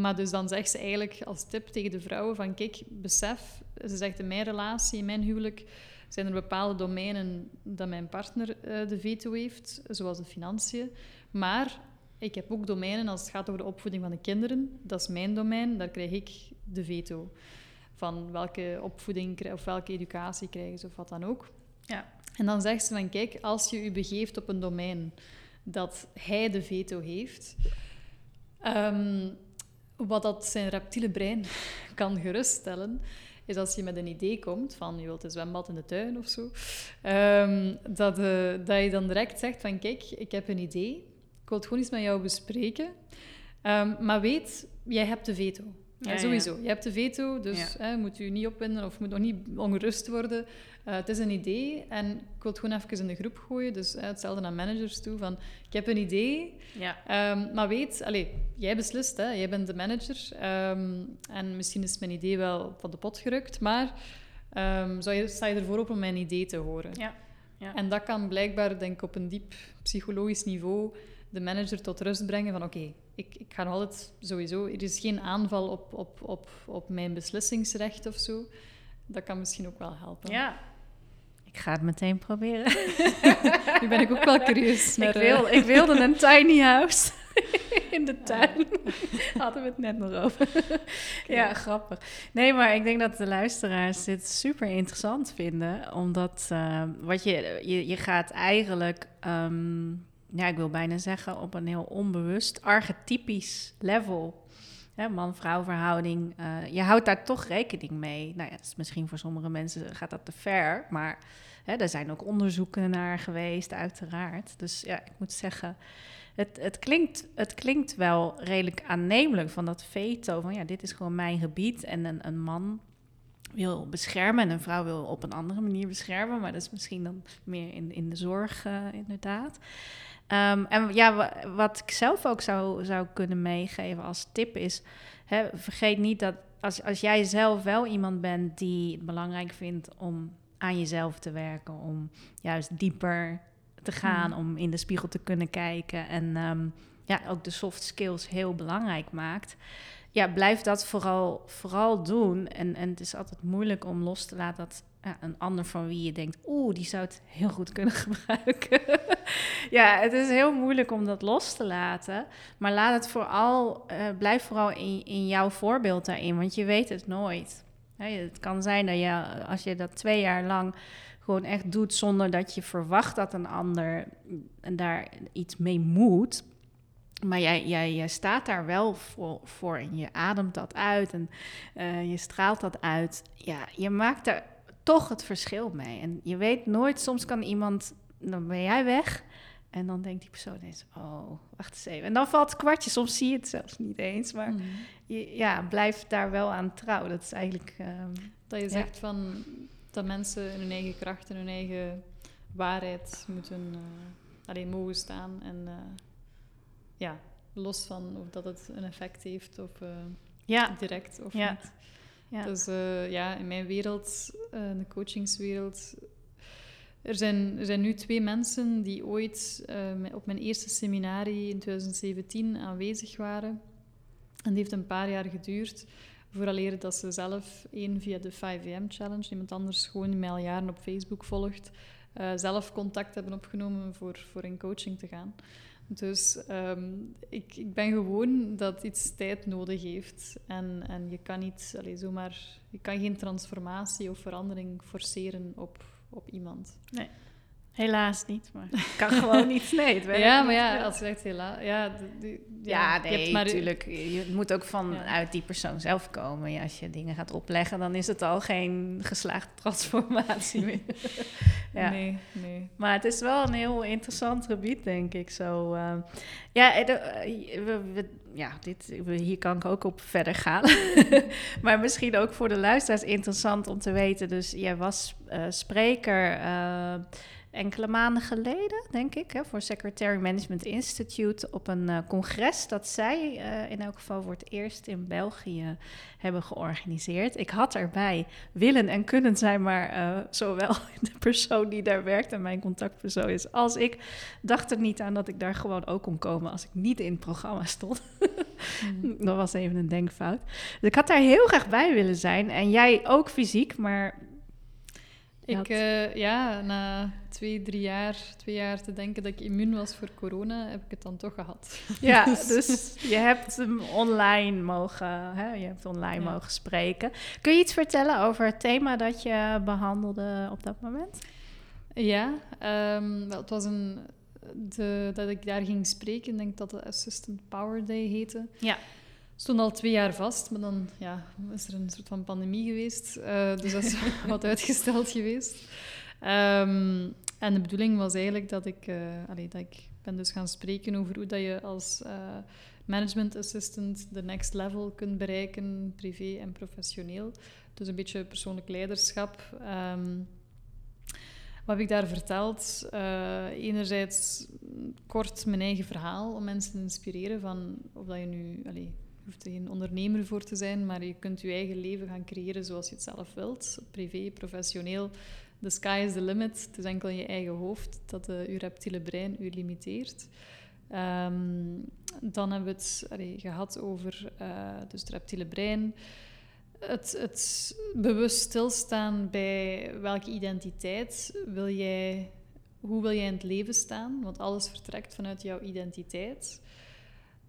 maar dus dan zegt ze eigenlijk als tip tegen de vrouwen van kijk, besef, ze zegt in mijn relatie, in mijn huwelijk, zijn er bepaalde domeinen dat mijn partner eh, de veto heeft, zoals de financiën. Maar ik heb ook domeinen als het gaat over de opvoeding van de kinderen. Dat is mijn domein, daar krijg ik de veto. Van welke opvoeding of welke educatie krijgen ze of wat dan ook. Ja. En dan zegt ze van kijk, als je je begeeft op een domein dat hij de veto heeft, ehm, wat dat zijn reptiele brein kan geruststellen, is als je met een idee komt van je wilt een zwembad in de tuin of zo, ehm, dat, eh, dat je dan direct zegt van kijk, ik heb een idee, ik wil het gewoon eens met jou bespreken, Ehm, maar weet, jij hebt de veto. Ja, sowieso. Je hebt de veto, dus Ja. hè, moet u niet opwinden of moet nog niet ongerust worden. Eh, het is een idee en ik wil het gewoon even in de groep gooien. Dus hè, hetzelfde naar managers toe. Van, ik heb een idee, Ja. Ehm, maar weet, allez, jij beslist, hè? jij bent de manager. Ehm, en misschien is mijn idee wel van de pot gerukt, maar ehm, zou je, sta je ervoor op om mijn idee te horen? Ja, ja. En dat kan blijkbaar, denk ik, op een diep psychologisch niveau de manager tot rust brengen van oké, ik, ik ga altijd sowieso... Er is geen aanval op, op, op, op mijn beslissingsrecht of zo. Dat kan misschien ook wel helpen. ja. Ik ga het meteen proberen. Nu ben ik ook wel curieus. ik, naar, eh, wil, ik wilde een tiny house in de tuin. Hadden we het net nog over. ja, grappig. Nee, maar ik denk dat de luisteraars dit super interessant vinden. Omdat eh, wat je, je, je gaat eigenlijk, ehm, ja, ik wil bijna zeggen, op een heel onbewust, archetypisch level. Man-vrouw verhouding. eh, je houdt daar toch rekening mee. Nou ja, misschien voor sommige mensen gaat dat te ver. Maar hè, er zijn ook onderzoeken naar geweest, uiteraard. Dus ja, ik moet zeggen, het, het, klinkt, het klinkt wel redelijk aannemelijk van dat veto. Van ja, dit is gewoon mijn gebied. En een, een man wil beschermen en een vrouw wil op een andere manier beschermen. Maar dat is misschien dan meer in, in de zorg, eh, inderdaad. Ehm, en ja, wa- wat ik zelf ook zou, zou kunnen meegeven als tip is... Hè, vergeet niet dat als, als jij zelf wel iemand bent die het belangrijk vindt om aan jezelf te werken, om juist dieper te gaan, Mm. om in de spiegel te kunnen kijken en ehm, ja, ook de soft skills heel belangrijk maakt. ja, blijf dat vooral, vooral doen. En, en het is altijd moeilijk om los te laten dat een ander van wie je denkt, oeh, die zou het heel goed kunnen gebruiken. ja, het is heel moeilijk om dat los te laten. Maar laat het vooral, uh, blijf vooral in, in jouw voorbeeld daarin, want je weet het nooit. het kan zijn dat je, als je dat twee jaar lang gewoon echt doet zonder dat je verwacht dat een ander daar iets mee moet. Maar jij, jij, staat daar wel voor, voor en je ademt dat uit en uh, je straalt dat uit. Ja, je maakt er toch het verschil mee. En je weet nooit, soms kan iemand, dan ben jij weg. En dan denkt die persoon eens, oh, wacht eens even. En dan valt het kwartje, soms zie je het zelfs niet eens. Maar mm. je, ja, blijf daar wel aan trouw. Dat is eigenlijk... Um, dat je zegt van, dat mensen in hun eigen kracht en hun eigen waarheid moeten uh, alleen mogen staan. En uh, ja, los van of dat het een effect heeft of uh, ja. direct of ja. niet. Ja. Dus ja, in mijn wereld, in de coachingswereld, er zijn, er zijn nu twee mensen die ooit op mijn eerste seminarie in 2017 aanwezig waren. En die heeft een paar jaar geduurd. Vooraleer dat ze zelf, één via de 5am challenge, iemand anders gewoon die mij al jaren op Facebook volgt, zelf contact hebben opgenomen voor, voor in coaching te gaan. Dus ehm, ik, ik ben gewoon dat iets tijd nodig heeft. En, en je kan niet allez, zomaar, je kan geen transformatie of verandering forceren op, op iemand. Nee. Helaas niet, maar ik kan gewoon niet. Nee, het Ja, maar ja, als je zegt helaas... Ja, ja, nee, natuurlijk. Je moet ook vanuit die persoon zelf komen. Ja, als je dingen gaat opleggen, dan is het al geen geslaagde transformatie meer. ja. Nee, nee. Maar het is wel een heel interessant gebied, denk ik. Zo, uh, ja, de, eh, we, we, ja dit, hier kan ik ook op verder gaan. maar misschien ook voor de luisteraars interessant om te weten. Dus jij was uh, spreker... Uh, enkele maanden geleden, denk ik, hè, voor Secretary Management Institute op een uh, congres dat zij uh, in elk geval voor het eerst in België hebben georganiseerd. Ik had erbij willen en kunnen zijn, maar uh, zowel de persoon die daar werkt en mijn contactpersoon is, als ik dacht er niet aan dat ik daar gewoon ook kon komen als ik niet in het programma stond. mm. Dat was even een denkfout. Dus ik had daar heel graag bij willen zijn en jij ook fysiek, maar ik, uh, ja, na twee, drie jaar, twee jaar te denken dat ik immuun was voor corona, heb ik het dan toch gehad. Ja, dus, dus je hebt hem online mogen, hè, je hebt online mogen spreken. Kun je iets vertellen over het thema dat je behandelde op dat moment? Ja, um, wel, het was een, de, dat ik daar ging spreken, ik denk dat het Assistant Power Day heette. Ja stond al twee jaar vast, maar dan ja, is er een soort van pandemie geweest. Uh, dus dat is wat uitgesteld geweest. Um, en de bedoeling was eigenlijk dat ik, uh, allee, dat ik ben dus gaan spreken over hoe dat je als uh, management assistant de next level kunt bereiken, privé en professioneel. Dus een beetje persoonlijk leiderschap. Um, wat heb ik daar verteld? Uh, enerzijds kort mijn eigen verhaal om mensen te inspireren van of dat je nu... Allee, hoeft er geen ondernemer voor te zijn, maar je kunt je eigen leven gaan creëren zoals je het zelf wilt. Privé, professioneel. The sky is the limit. Het is enkel je eigen hoofd dat uh, je reptiele brein u limiteert. Um, dan hebben we het gehad over uh, dus het reptiele brein. Het, het bewust stilstaan bij welke identiteit wil jij, hoe wil jij in het leven staan? Want alles vertrekt vanuit jouw identiteit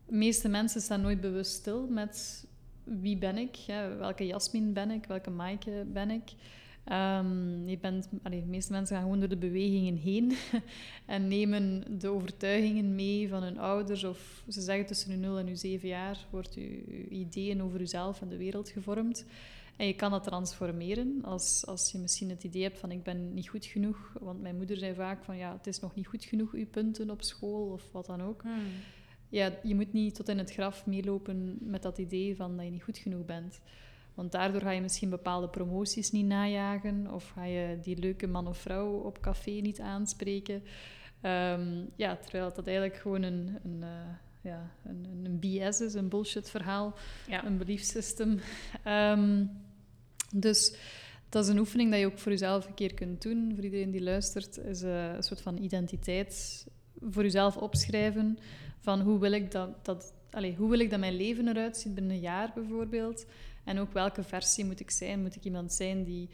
de meeste mensen staan nooit bewust stil met wie ben ik, ja, welke Jasmin ben ik, welke Maaike ben ik. Um, je bent, allee, de meeste mensen gaan gewoon door de bewegingen heen en nemen de overtuigingen mee van hun ouders. Of ze zeggen tussen hun 0 en uw 7 jaar wordt je, ideeën over jezelf en de wereld gevormd. En je kan dat transformeren als, als je misschien het idee hebt van ik ben niet goed genoeg. Want mijn moeder zei vaak van ja, het is nog niet goed genoeg, uw punten op school of wat dan ook. Hmm ja, je moet niet tot in het graf meelopen met dat idee van dat je niet goed genoeg bent. Want daardoor ga je misschien bepaalde promoties niet najagen of ga je die leuke man of vrouw op café niet aanspreken. Um, ja, terwijl dat eigenlijk gewoon een, een, uh, ja, een, een BS is, een bullshit verhaal, ja. een belief system. Um, dus dat is een oefening dat je ook voor jezelf een keer kunt doen. Voor iedereen die luistert, is uh, een soort van identiteit voor jezelf opschrijven van hoe wil ik dat, dat allez, hoe wil ik dat mijn leven eruit ziet binnen een jaar bijvoorbeeld? En ook welke versie moet ik zijn? Moet ik iemand zijn die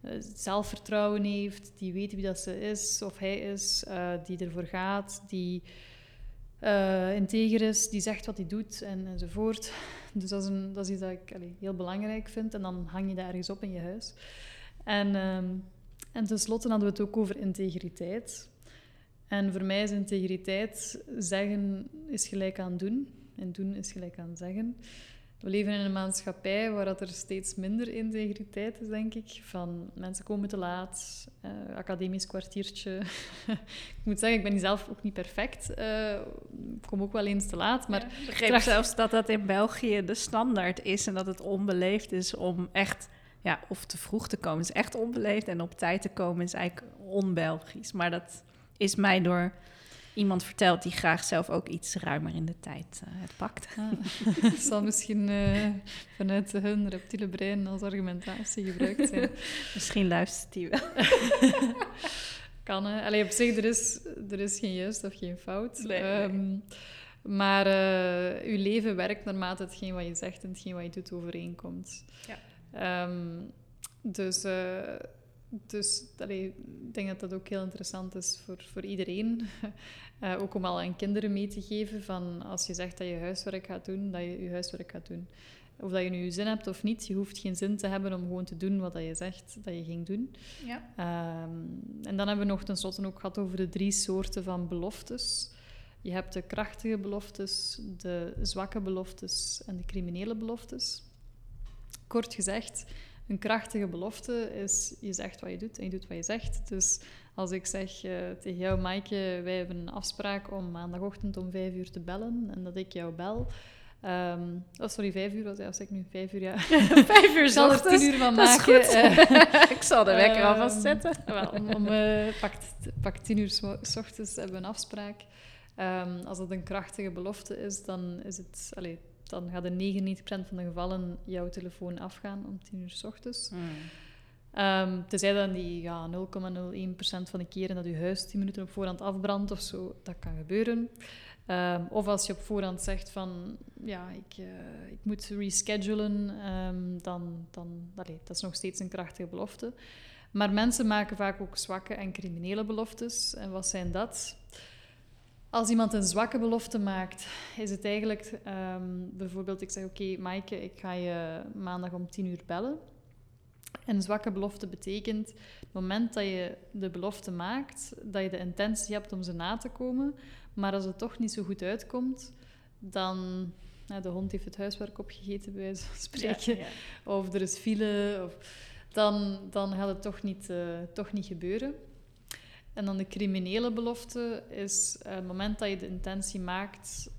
uh, zelfvertrouwen heeft, die weet wie dat ze is of hij is, uh, die ervoor gaat, die uh, integer is, die zegt wat hij doet en, enzovoort. Dus dat is, een, dat is iets dat ik allez, heel belangrijk vind. En dan hang je daar ergens op in je huis. En, um, en tenslotte hadden we het ook over integriteit. En voor mij is integriteit zeggen is gelijk aan doen. En doen is gelijk aan zeggen. We leven in een maatschappij waar dat er steeds minder integriteit is, denk ik. Van mensen komen te laat, uh, academisch kwartiertje. ik moet zeggen, ik ben zelf ook niet perfect. Uh, ik kom ook wel eens te laat. Maar ik begreep zelfs dat dat in België de standaard is en dat het onbeleefd is om echt, ja, of te vroeg te komen is echt onbeleefd en op tijd te komen is eigenlijk onbelgisch. Maar dat is mij door iemand verteld die graag zelf ook iets ruimer in de tijd uh, het pakt. Ah, zal misschien uh, vanuit hun reptiele brein als argumentatie gebruikt zijn. misschien luistert hij wel. kan, hè. Allee, op zich, er is, er is geen juist of geen fout. Nee, um, nee. Maar uh, je leven werkt naarmate hetgeen wat je zegt en hetgeen wat je doet overeenkomt. Ja. Um, dus... Dus allee, ik denk dat dat ook heel interessant is voor, voor iedereen. Uh, ook om al aan kinderen mee te geven van als je zegt dat je huiswerk gaat doen, dat je je huiswerk gaat doen. Of dat je nu zin hebt of niet, je hoeft geen zin te hebben om gewoon te doen wat dat je zegt dat je ging doen. Ja. Um, en dan hebben we nog tenslotte ook gehad over de drie soorten van beloftes. Je hebt de krachtige beloftes, de zwakke beloftes en de criminele beloftes. Kort gezegd, een krachtige belofte is, je zegt wat je doet en je doet wat je zegt. Dus als ik zeg uh, tegen jou, Maaike, wij hebben een afspraak om maandagochtend om vijf uur te bellen en dat ik jou bel. Um, oh, sorry, vijf uur was als ik nu vijf uur, ja. vijf uur zal er tien uur van maken. Uh, ik zal de wekker um, alvast zetten. wel, om, om uh, pak, pak tien uur s ochtends hebben we een afspraak. Um, als dat een krachtige belofte is, dan is het... Allee, dan gaat in 99% van de gevallen jouw telefoon afgaan om 10 uur s ochtends. Mm. Um, tenzij dan die ja, 0,01% van de keren dat je huis 10 minuten op voorhand afbrandt of zo, dat kan gebeuren. Um, of als je op voorhand zegt van ja, ik, uh, ik moet reschedulen, um, dan, dan allee, dat is nog steeds een krachtige belofte. Maar mensen maken vaak ook zwakke en criminele beloftes. En wat zijn dat? Als iemand een zwakke belofte maakt, is het eigenlijk um, bijvoorbeeld, ik zeg oké, okay, Maaike, ik ga je maandag om tien uur bellen. En een zwakke belofte betekent, het moment dat je de belofte maakt, dat je de intentie hebt om ze na te komen, maar als het toch niet zo goed uitkomt, dan... Nou, de hond heeft het huiswerk opgegeten, bij wijze van spreken. Ja, ja. Of er is file, of, dan, dan gaat het toch niet, uh, toch niet gebeuren. En dan de criminele belofte is uh, het moment dat je de intentie maakt...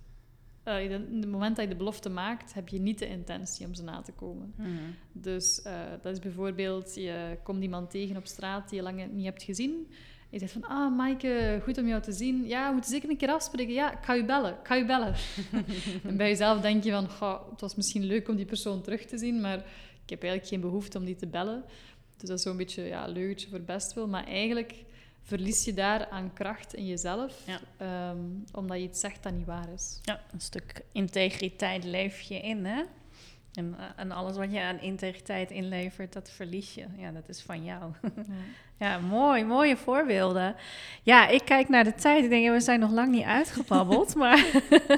Uh, het moment dat je de belofte maakt, heb je niet de intentie om ze na te komen. Mm. Dus uh, dat is bijvoorbeeld, je komt iemand tegen op straat die je lang niet hebt gezien. Je zegt van, ah, Maaike, goed om jou te zien. Ja, we moeten zeker een keer afspreken. Ja, ik ga je bellen, ik ga je bellen. en bij jezelf denk je van, goh, het was misschien leuk om die persoon terug te zien, maar ik heb eigenlijk geen behoefte om die te bellen. Dus dat is zo'n beetje ja, leugentje voor best wel. Maar eigenlijk verlies je daar aan kracht in jezelf, ja. um, omdat je iets zegt dat niet waar is. Ja, een stuk integriteit leef je in, hè? En, eh, en alles wat je aan integriteit inlevert, dat verlies je. Ja, dat is van jou. Ja. ja, mooi, mooie voorbeelden. Ja, ik kijk naar de tijd. Ik denk, we zijn nog lang niet uitgebabbeld. maar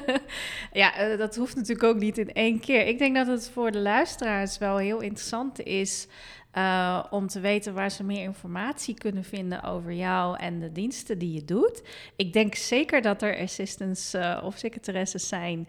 ja, eh, dat hoeft natuurlijk ook niet in één keer. Ik denk dat het voor de luisteraars wel heel interessant is uh, om te weten waar ze meer informatie kunnen vinden over jou en de diensten die je doet. Ik denk zeker dat er assistants uh, of secretaresses zijn.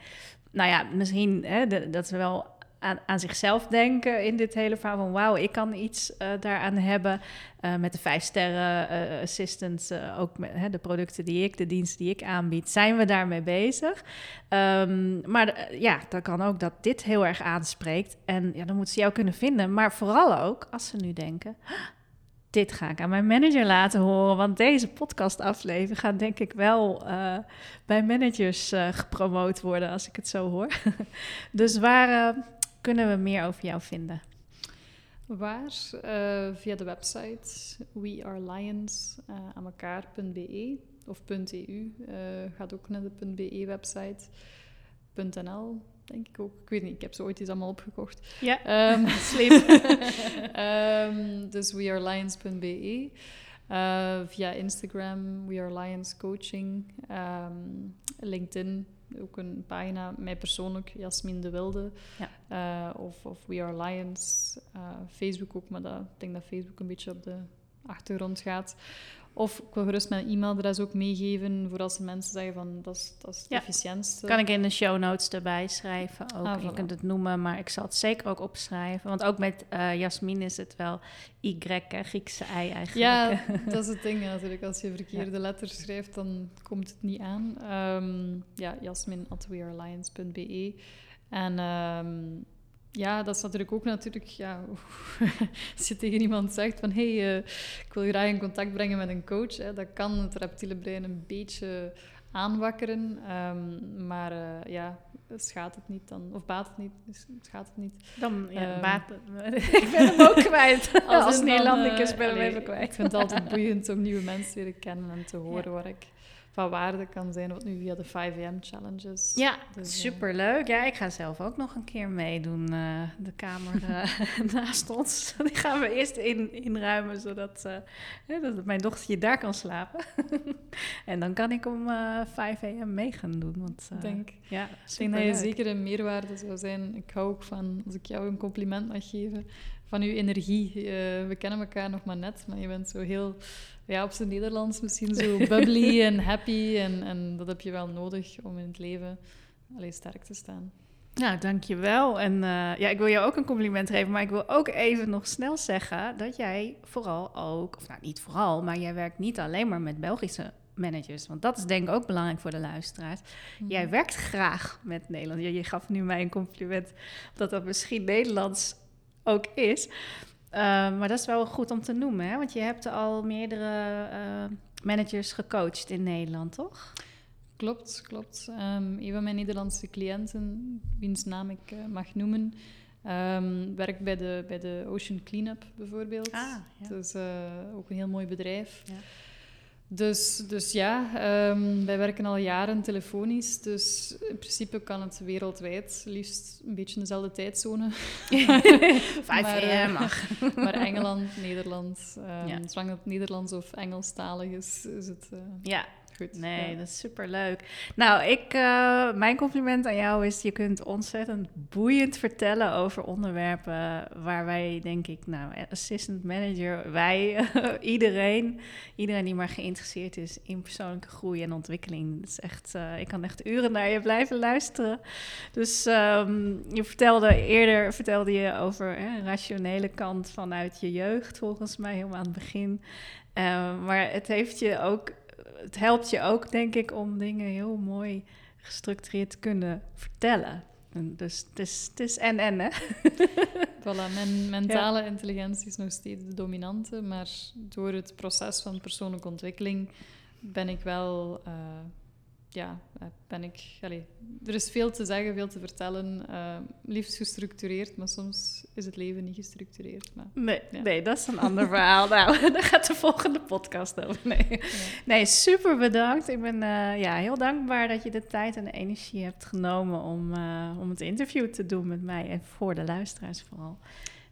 Nou ja, misschien hè, dat ze wel aan, zichzelf denken in dit hele verhaal van wauw, ik kan iets uh, daaraan hebben. Uh, met de vijf sterren uh, assistants, ook met hè, de producten die ik, de diensten die ik aanbied, zijn we daarmee bezig. Um, maar ja, dan kan ook dat dit heel erg aanspreekt. En ja, dan moeten ze jou kunnen vinden. Maar vooral ook als ze nu denken, dit ga ik aan mijn manager laten horen. Want deze podcastaflevering gaat denk ik wel bij managers gepromoot worden, als ik het zo hoor. dus waar kunnen we meer over jou vinden? Waar? Uh, via de website wearelions aan elkaar.be of .eu. gaat ook naar de .be website. .nl, denk ik ook. Ik weet niet, ik heb ze ooit eens allemaal opgekocht. Ja, Ehm, slim. Ehm, dus wearelions.be. Uh, via Instagram, We Are Lions Coaching. Ehm, LinkedIn, ook een pagina. Mij persoonlijk, Jasmin de Wilde. Ja. Eh, of, of We Are Lions. Eh, Facebook ook, maar dat, ik denk dat Facebook een beetje op de achtergrond gaat. Of ik wil gerust mijn e-mailadres ook meegeven voor als mensen zeggen van dat is, dat is het Ja. efficiëntste. Kan ik in de show notes erbij schrijven ook. Ah, Je kunt het noemen, maar ik zal het zeker ook opschrijven. Want ook met eh Jasmin is het wel Y, hè, Griekse ei eigenlijk. Ja, dat is het ding natuurlijk. Als je verkeerde letters schrijft, dan komt het niet aan. Ehm ja, jasmin at wearelions.be. En ehm, ja, dat is natuurlijk ook natuurlijk... Ja, als je tegen iemand zegt van... Hé, hey, eh, ik wil je graag in contact brengen met een coach. Hè, dat kan het reptiele brein een beetje aanwakkeren. Ehm, maar eh, ja, schaadt het niet dan... Of baat het niet, dus schaadt het niet. Dan ja, Ehm. baat het- Ik ben hem ook kwijt. Als, Nederlandicus eh, ben ik hem allee, even kwijt. Ik vind het altijd boeiend om nieuwe mensen te leren kennen en te horen waar ik van waarde kan zijn. Wat nu via de 5am challenges. Ja, Dus, eh, superleuk. Ja, ik ga zelf ook nog een keer meedoen. eh, de kamer eh, naast ons. Die gaan we eerst in, inruimen, zodat hè, dat mijn dochtertje daar kan slapen. en dan kan ik om eh 5 a.m. mee gaan doen. Want, Ik denk, ja, ik denk dat je superleuk. zeker een meerwaarde zou zijn. Ik hou ook van, als ik jou een compliment mag geven, van uw energie. We kennen elkaar nog maar net, maar je bent zo heel, ja, op zijn Nederlands misschien zo bubbly en happy. En, en dat heb je wel nodig om in het leven alleen sterk te staan. Nou, dankjewel. En eh, ja, ik wil jou ook een compliment geven, maar ik wil ook even nog snel zeggen dat jij vooral ook, of nou niet vooral, maar jij werkt niet alleen maar met Belgische managers. Want dat is denk ik ook belangrijk voor de luisteraars. Jij werkt graag met Nederland. Je, je gaf nu mij een compliment dat dat misschien Nederlands ook is. Eh, maar dat is wel goed om te noemen, hè? want je hebt al meerdere eh, managers gecoacht in Nederland, toch? Klopt, klopt. Ehm, een van mijn Nederlandse cliënten, wiens naam ik eh, mag noemen, ehm, werkt bij de, bij de Ocean Cleanup bijvoorbeeld. Ah, ja. Dus eh, ook een heel mooi bedrijf. Ja. Dus, dus ja, ehm, wij werken al jaren telefonisch. Dus in principe kan het wereldwijd liefst een beetje in dezelfde tijdzone. 5 Maar, eh, am mag. Maar Engeland, Nederland, Ja. zolang het Nederlands of Engelstalig is, is het eh, Ja, goed. Nee, Ja. dat is superleuk. Nou, ik, eh, mijn compliment aan jou is... je kunt ontzettend boeiend vertellen over onderwerpen... waar wij, denk ik, nou, assistant manager... wij, iedereen, iedereen die maar geïnteresseerd is... in persoonlijke groei en ontwikkeling. Dat is echt, eh, ik kan echt uren naar je blijven luisteren. Dus ehm, je vertelde eerder vertelde je over hè, een rationele kant vanuit je jeugd... volgens mij helemaal aan het begin... Eh, maar het heeft je ook het helpt je ook, denk ik, om dingen heel mooi gestructureerd te kunnen vertellen. En dus het is, het is en en, hè? Voilà, mijn mentale intelligentie is nog steeds de dominante, maar door het proces van persoonlijke ontwikkeling ben ik wel, eh, ja, ben ik, allee, er is veel te zeggen, veel te vertellen, eh, liefst gestructureerd, maar soms is het leven niet gestructureerd. Maar, Nee, Ja. nee, dat is een ander verhaal. Nou, daar gaat de volgende podcast over. Nee, nee super bedankt. Ik ben eh, ja, heel dankbaar dat je de tijd en de energie hebt genomen om, eh, om het interview te doen met mij en voor de luisteraars vooral.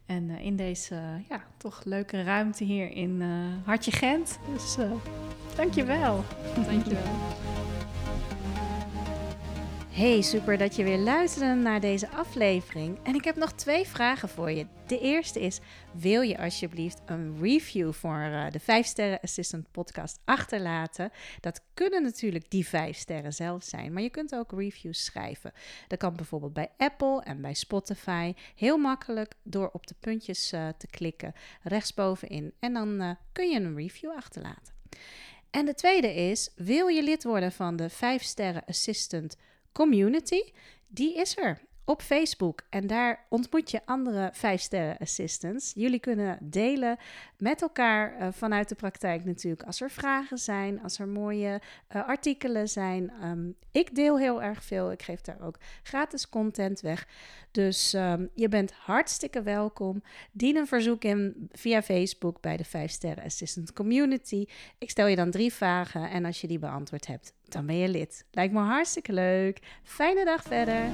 En eh, in deze ja, toch leuke ruimte hier in Hartje Gent. Dus eh dank je wel. Dankjewel. Hey, super dat je weer luisterde naar deze aflevering. En ik heb nog twee vragen voor je. De eerste is: wil je alsjeblieft een review voor eh, de 5 Sterren Assistant podcast achterlaten? Dat kunnen natuurlijk die 5 sterren zelf zijn, maar je kunt ook reviews schrijven. Dat kan bijvoorbeeld bij Apple en bij Spotify. Heel makkelijk door op de puntjes eh, te klikken rechtsbovenin. En dan eh, kun je een review achterlaten. En de tweede is: wil je lid worden van de 5 Sterren Assistant community, die is er op Facebook. En daar ontmoet je andere 5-sterren assistants. Jullie kunnen delen met elkaar eh, vanuit de praktijk natuurlijk. Als er vragen zijn, als er mooie eh, artikelen zijn. Ehm, ik deel heel erg veel. Ik geef daar ook gratis content weg. Dus ehm, je bent hartstikke welkom. Dien een verzoek in via Facebook bij de 5 sterren assistant community. Ik stel je dan drie vragen en als je die beantwoord hebt, dan ben je lid. Lijkt me hartstikke leuk. Fijne dag verder.